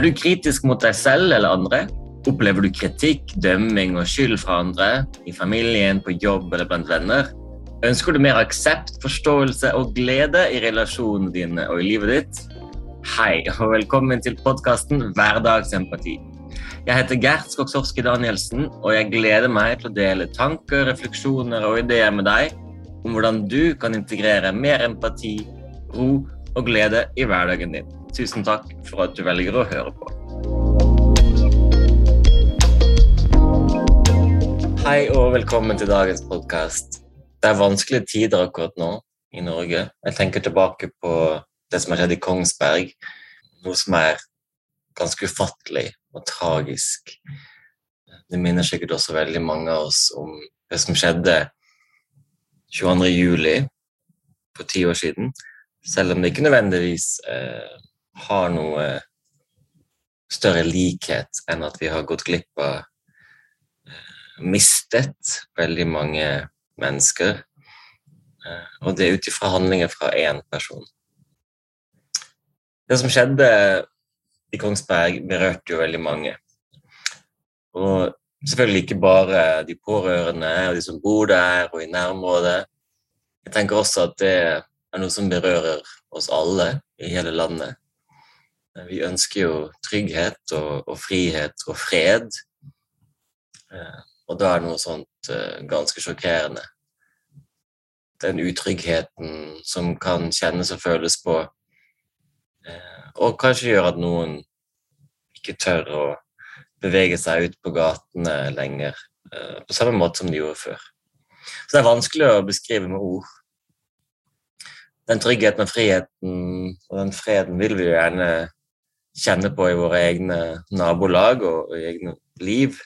Er du kritisk mot deg selv eller andre? Opplever du kritikk, dømming og skyld fra andre, i familien, på jobb eller blant venner? Ønsker du mer aksept, forståelse og glede i relasjonene dine og i livet ditt? Hei, og velkommen til podkasten Hverdagsempati. Jeg heter Gert Skogsorski Danielsen, og jeg gleder meg til å dele tanker, refleksjoner og ideer med deg om hvordan du kan integrere mer empati, ro og glede i hverdagen din. Tusen takk for at du velger å høre på. Hei og velkommen til dagens podkast. Det er vanskelige tider akkurat nå i Norge. Jeg tenker tilbake på det som har skjedd i Kongsberg, noe som er ganske ufattelig og tragisk. Det minner sikkert også veldig mange av oss om det som skjedde 22. juli for ti år siden. Selv om det ikke nødvendigvis eh, har noe større likhet enn at vi har gått glipp av eh, Mistet veldig mange mennesker. Eh, og det er ut ifra handlinger fra én person. Det som skjedde i Kongsberg, berørte jo veldig mange. Og selvfølgelig ikke bare de pårørende og de som bor der og i nærområdet. Jeg tenker også at det er noe som berører oss alle i hele landet. Vi ønsker jo trygghet og, og frihet og fred. Eh, og da er noe sånt eh, ganske sjokkerende. Den utryggheten som kan kjennes og føles på, eh, og kanskje gjør at noen ikke tør å bevege seg ut på gatene lenger på samme måte som de gjorde før. Så det er vanskelig å beskrive med ord den tryggheten og friheten og den freden vil vi jo gjerne kjenne på i våre egne nabolag og, i egne liv.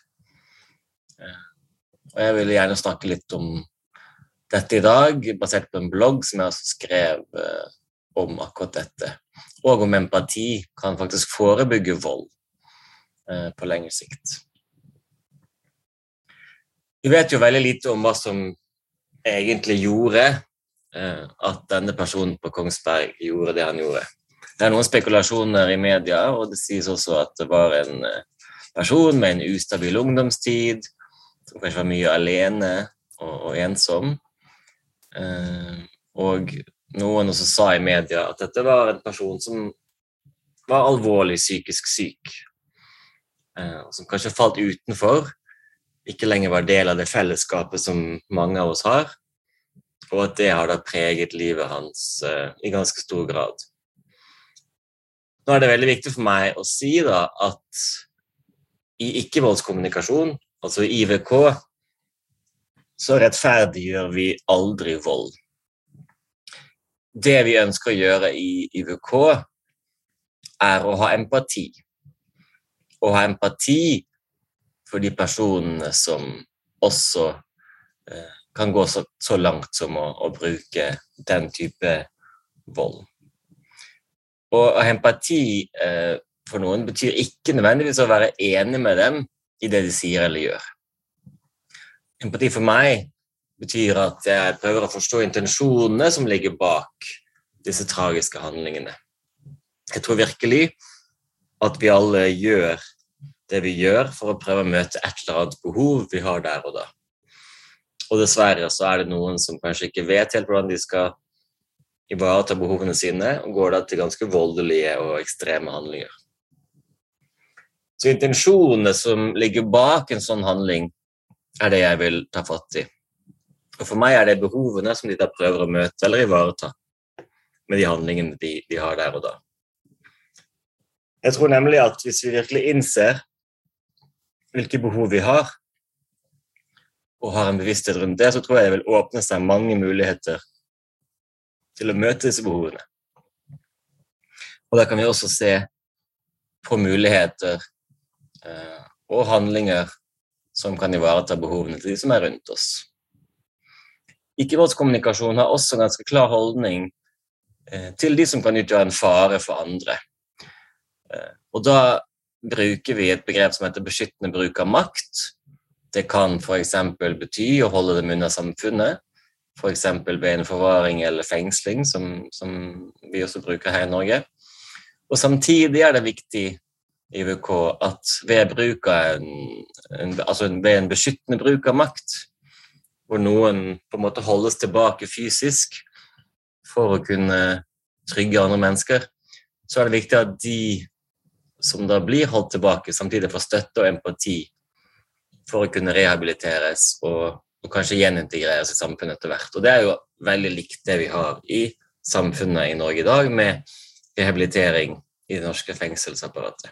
Og jeg vil gjerne snakke litt om dette i dag, basert på en blogg som jeg skrev eh, om akkurat dette. Og om empati kan faktisk forebygge vold eh, på lengre sikt. Vi vet jo veldig lite om hva som egentlig gjorde Eh, at denne personen på Kongsberg gjorde det han gjorde. Det er noen spekulasjoner i media, og det sies også at det var en eh, person med en ustabil ungdomstid, som kanskje var mye alene og, og ensom. Eh, og noen også sa i media at dette var en person som var alvorlig psykisk syk, og som kanskje falt utenfor, ikke lenger var del av det fellesskapet som mange av oss har og at det har da preget livet hans uh, i ganske stor grad. Nå er det veldig viktig for meg å si da at i ikke-voldskommunikasjon, altså i IVK, så rettferdiggjør vi aldri vold. Det vi ønsker å gjøre i IVK, er å ha empati. Å ha empati for de personene som også eh, kan gå så, så langt som å, å, bruke den type vold. Og, og empati eh, for noen betyr ikke nødvendigvis å være enig med dem i det de sier eller gjør. Empati for meg betyr at jeg prøver å forstå intensjonene som ligger bak disse tragiske handlingene. Jeg tror virkelig at vi alle gjør det vi gjør for å prøve å møte et eller annet behov vi har der og da. Og dessverre så er det noen som kanskje ikke vet helt hvordan de skal ivareta behovene sine, og går da til ganske voldelige og ekstreme handlinger. Så intensjonene som ligger bak en sånn handling, er det jeg vil ta fatt i. Og for meg er det behovene som de da prøver å møte eller ivareta med de handlingene de, de har der og da. Jeg tror nemlig at hvis vi virkelig innser hvilke behov vi har, og har en bevissthet rundt det, så tror jeg det vil åpne seg mange muligheter til å møte disse behovene. Og da kan vi også se på muligheter eh, og handlinger som kan ivareta behovene til de som er rundt oss. Ikke-voldskommunikasjon har også en ganske klar holdning eh, til de som kan utgjøre en fare for andre. Eh, og da bruker vi et begrep som heter beskyttende bruk av makt, det kan f.eks. bety å holde dem unna samfunnet, f.eks. ved en forvaring eller fengsling, som, som, vi også bruker her i Norge. Og samtidig er det viktig i IVK at ved bruk av en, en, altså ved en beskyttende bruk av makt, hvor noen på en måte holdes tilbake fysisk for å kunne trygge andre mennesker, så er det viktig at de som da blir holdt tilbake, samtidig får støtte og empati for å kunne rehabiliteres og, og kanskje gjenintegreres i samfunnet etter hvert. Og det er jo veldig likt det vi har i samfunnet i Norge i dag, med rehabilitering i det norske fengselsapparatet.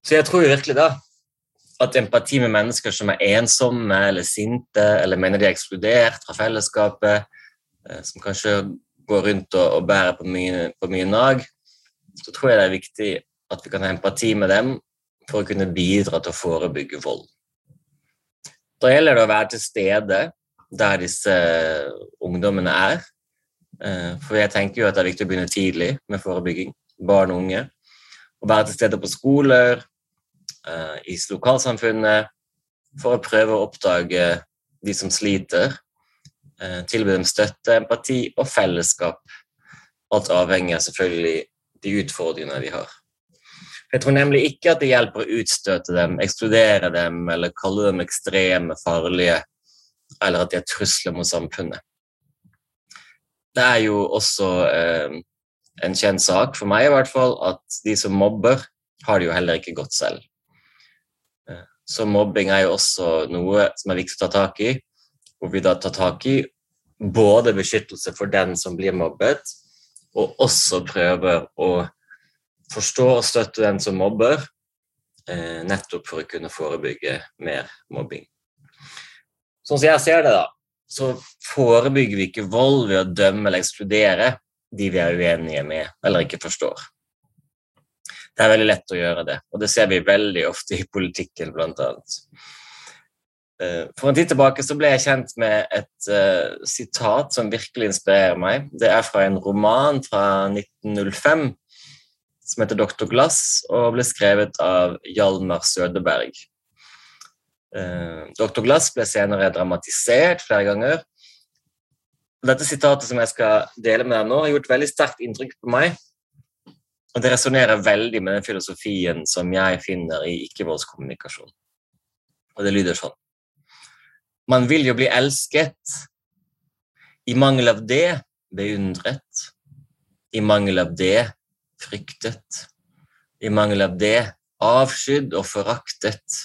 Så jeg tror jo virkelig da at empati med mennesker som er ensomme eller sinte, eller mener de er ekskludert fra fellesskapet, eh, som kanskje går rundt og, og bærer på mye, på mye nag, så tror jeg det er viktig at vi kan ha empati med dem for å kunne bidra til å forebygge vold. Da gjelder det å være til stede der disse ungdommene er. Eh, for jeg tenker jo at det er viktig å begynne tidlig med forebygging. Barn og unge. Å være til stede på skoler, eh, i lokalsamfunnet, for å prøve å oppdage de som sliter. Eh, tilby dem støtte, empati og fellesskap. Alt avhenger av selvfølgelig de utfordringene de har. Jeg tror nemlig ikke at det hjelper å utstøte dem, ekskludere dem eller kalle dem ekstreme, farlige, eller at de er trusler mot samfunnet. Det er jo også eh, en kjent sak, for meg i hvert fall, at de som mobber, har det jo heller ikke godt selv. Eh, så mobbing er jo også noe som er viktig å ta tak i, hvor vi da tar tak i både beskyttelse for den som blir mobbet, og også prøver å forstå og støtte den som mobber, eh, nettopp for å kunne forebygge mer mobbing. Sånn som jeg ser det, da, så forebygger vi ikke vold ved å dømme eller ekskludere de vi er uenige med eller ikke forstår. Det er veldig lett å gjøre det, og det ser vi veldig ofte i politikken, blant annet. Eh, for en tid tilbake så ble jeg kjent med et uh, sitat som virkelig inspirerer meg. Det er fra en roman fra 1905 som heter 'Doktor Glass', og ble skrevet av Hjalmar Sødeberg. Dr. 'Doktor Glass' ble senere dramatisert flere ganger. Dette sitatet som jeg skal dele med deg nå, har gjort veldig sterkt inntrykk på meg. Og det resonnerer veldig med den filosofien som jeg finner i ikke-voldskommunikasjon. Og det lyder sånn man vil jo bli elsket. I mangel av det beundret. I mangel av det fryktet. I mangel av det avskydd og foraktet.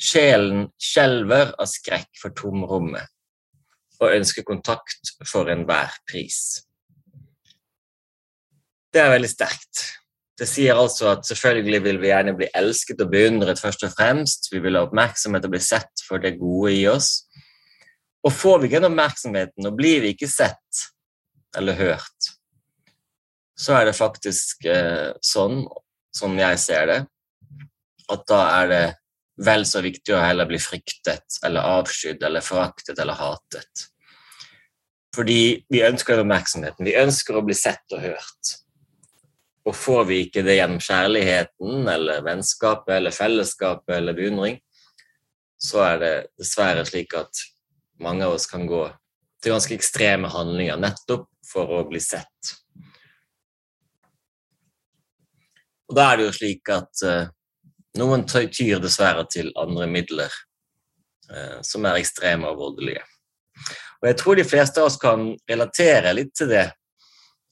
Sjelen skjelver av skrekk for tomrommet og ønsker kontakt for enhver pris. Det er veldig sterkt. Det sier altså at selvfølgelig vil vi gjerne bli elsket og beundret først og fremst. Vi vil ha oppmerksomhet og bli sett for det gode i oss. Og får vi ikke den oppmerksomheten, og blir vi ikke sett eller hørt, så er det faktisk eh, sånn, som jeg ser det, at da er det vel så viktig å heller bli fryktet eller avskydd eller foraktet eller hatet. Fordi vi ønsker den oppmerksomheten. Vi ønsker å bli sett og hørt. Og får vi ikke det gjennom kjærligheten eller vennskapet eller fellesskapet eller beundring, så er det dessverre slik at mange av oss kan gå til ganske ekstreme handlinger nettopp for å bli sett. Og da er det jo slik at uh, noen tyr dessverre til andre midler uh, som er ekstreme og voldelige. Og jeg tror de fleste av oss kan relatere litt til det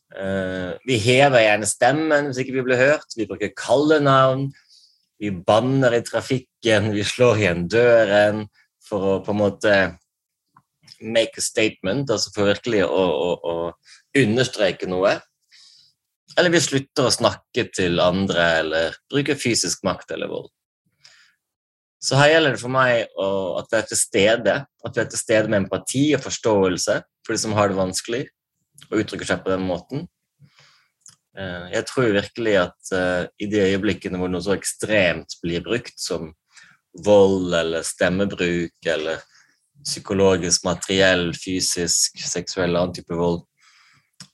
Uh, vi hever gjerne stemmen hvis ikke vi blir hørt. Vi bruker kallenavn. Vi banner i trafikken. Vi slår igjen døren for å på en måte make a statement, altså for virkelig å, å, å understreke noe. Eller vi slutter å snakke til andre eller bruke fysisk makt eller vold. Så her gjelder det for meg at vi er til stede. At vi er til stede med empati og forståelse for de som har det vanskelig og uttrykker seg på den måten. Eh, jeg tror virkelig at eh, i de øyeblikkene hvor noe så ekstremt blir brukt som vold eller stemmebruk eller psykologisk materiell, fysisk, seksuell annen type vold,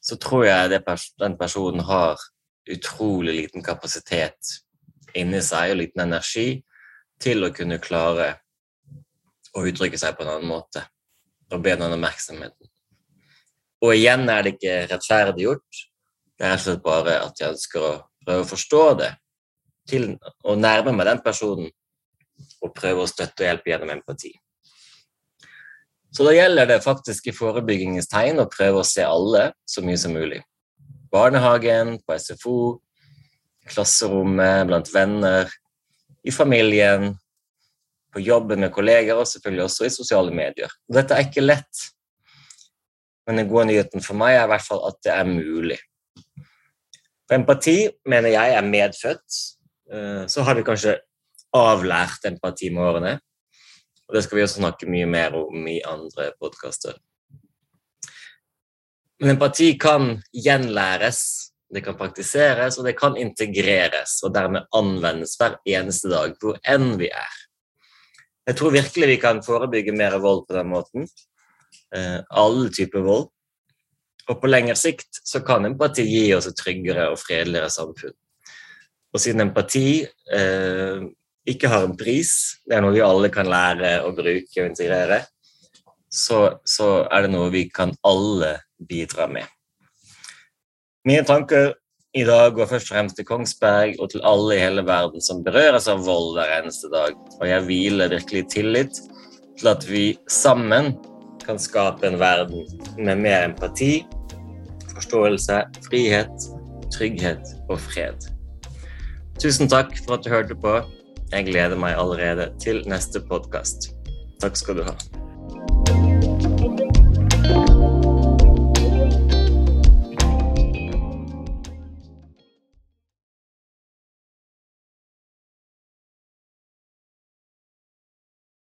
så tror jeg pers den personen har utrolig liten kapasitet inni seg og liten energi til å kunne klare å uttrykke seg på en annen måte og be den oppmerksomheten. Og igjen er det ikke rettferdiggjort. Det er rett slett bare at jeg ønsker å prøve å forstå det, til å nærme meg den personen og prøve å støtte og hjelpe gjennom empati. Så da gjelder det faktisk i forebyggingens tegn å prøve å se alle så mye som mulig. Barnehagen, på SFO, klasserommet, blant venner, i familien, på jobben med kolleger og selvfølgelig også i sosiale medier. Dette er ikke lett, men den gode nyheten for meg er i hvert fall at det er mulig. For empati mener jeg er medfødt. Eh, så har vi kanskje avlært empati med årene. Og det skal vi også snakke mye mer om i andre podkaster. Men empati kan gjenlæres, det kan praktiseres, og det kan integreres, og dermed anvendes hver eneste dag, hvor enn vi er. Jeg tror virkelig vi kan forebygge mer vold på den måten. Eh, alle typer vold. Og på lengre sikt så kan empati gi oss et tryggere og fredeligere samfunn. Og siden empati eh, ikke har en pris, det er noe vi alle kan lære å bruke og integrere, så, så er det noe vi kan alle bidra med. Mine tanker i dag går først og fremst til Kongsberg og til alle i hele verden som berøres av vold hver eneste dag. Og jeg hviler virkelig i tillit til at vi sammen kan skape en verden med mer empati, forståelse, frihet, trygghet og fred. Tusen takk for at du hørte på. Jeg gleder meg allerede til neste podkast. Takk skal du ha.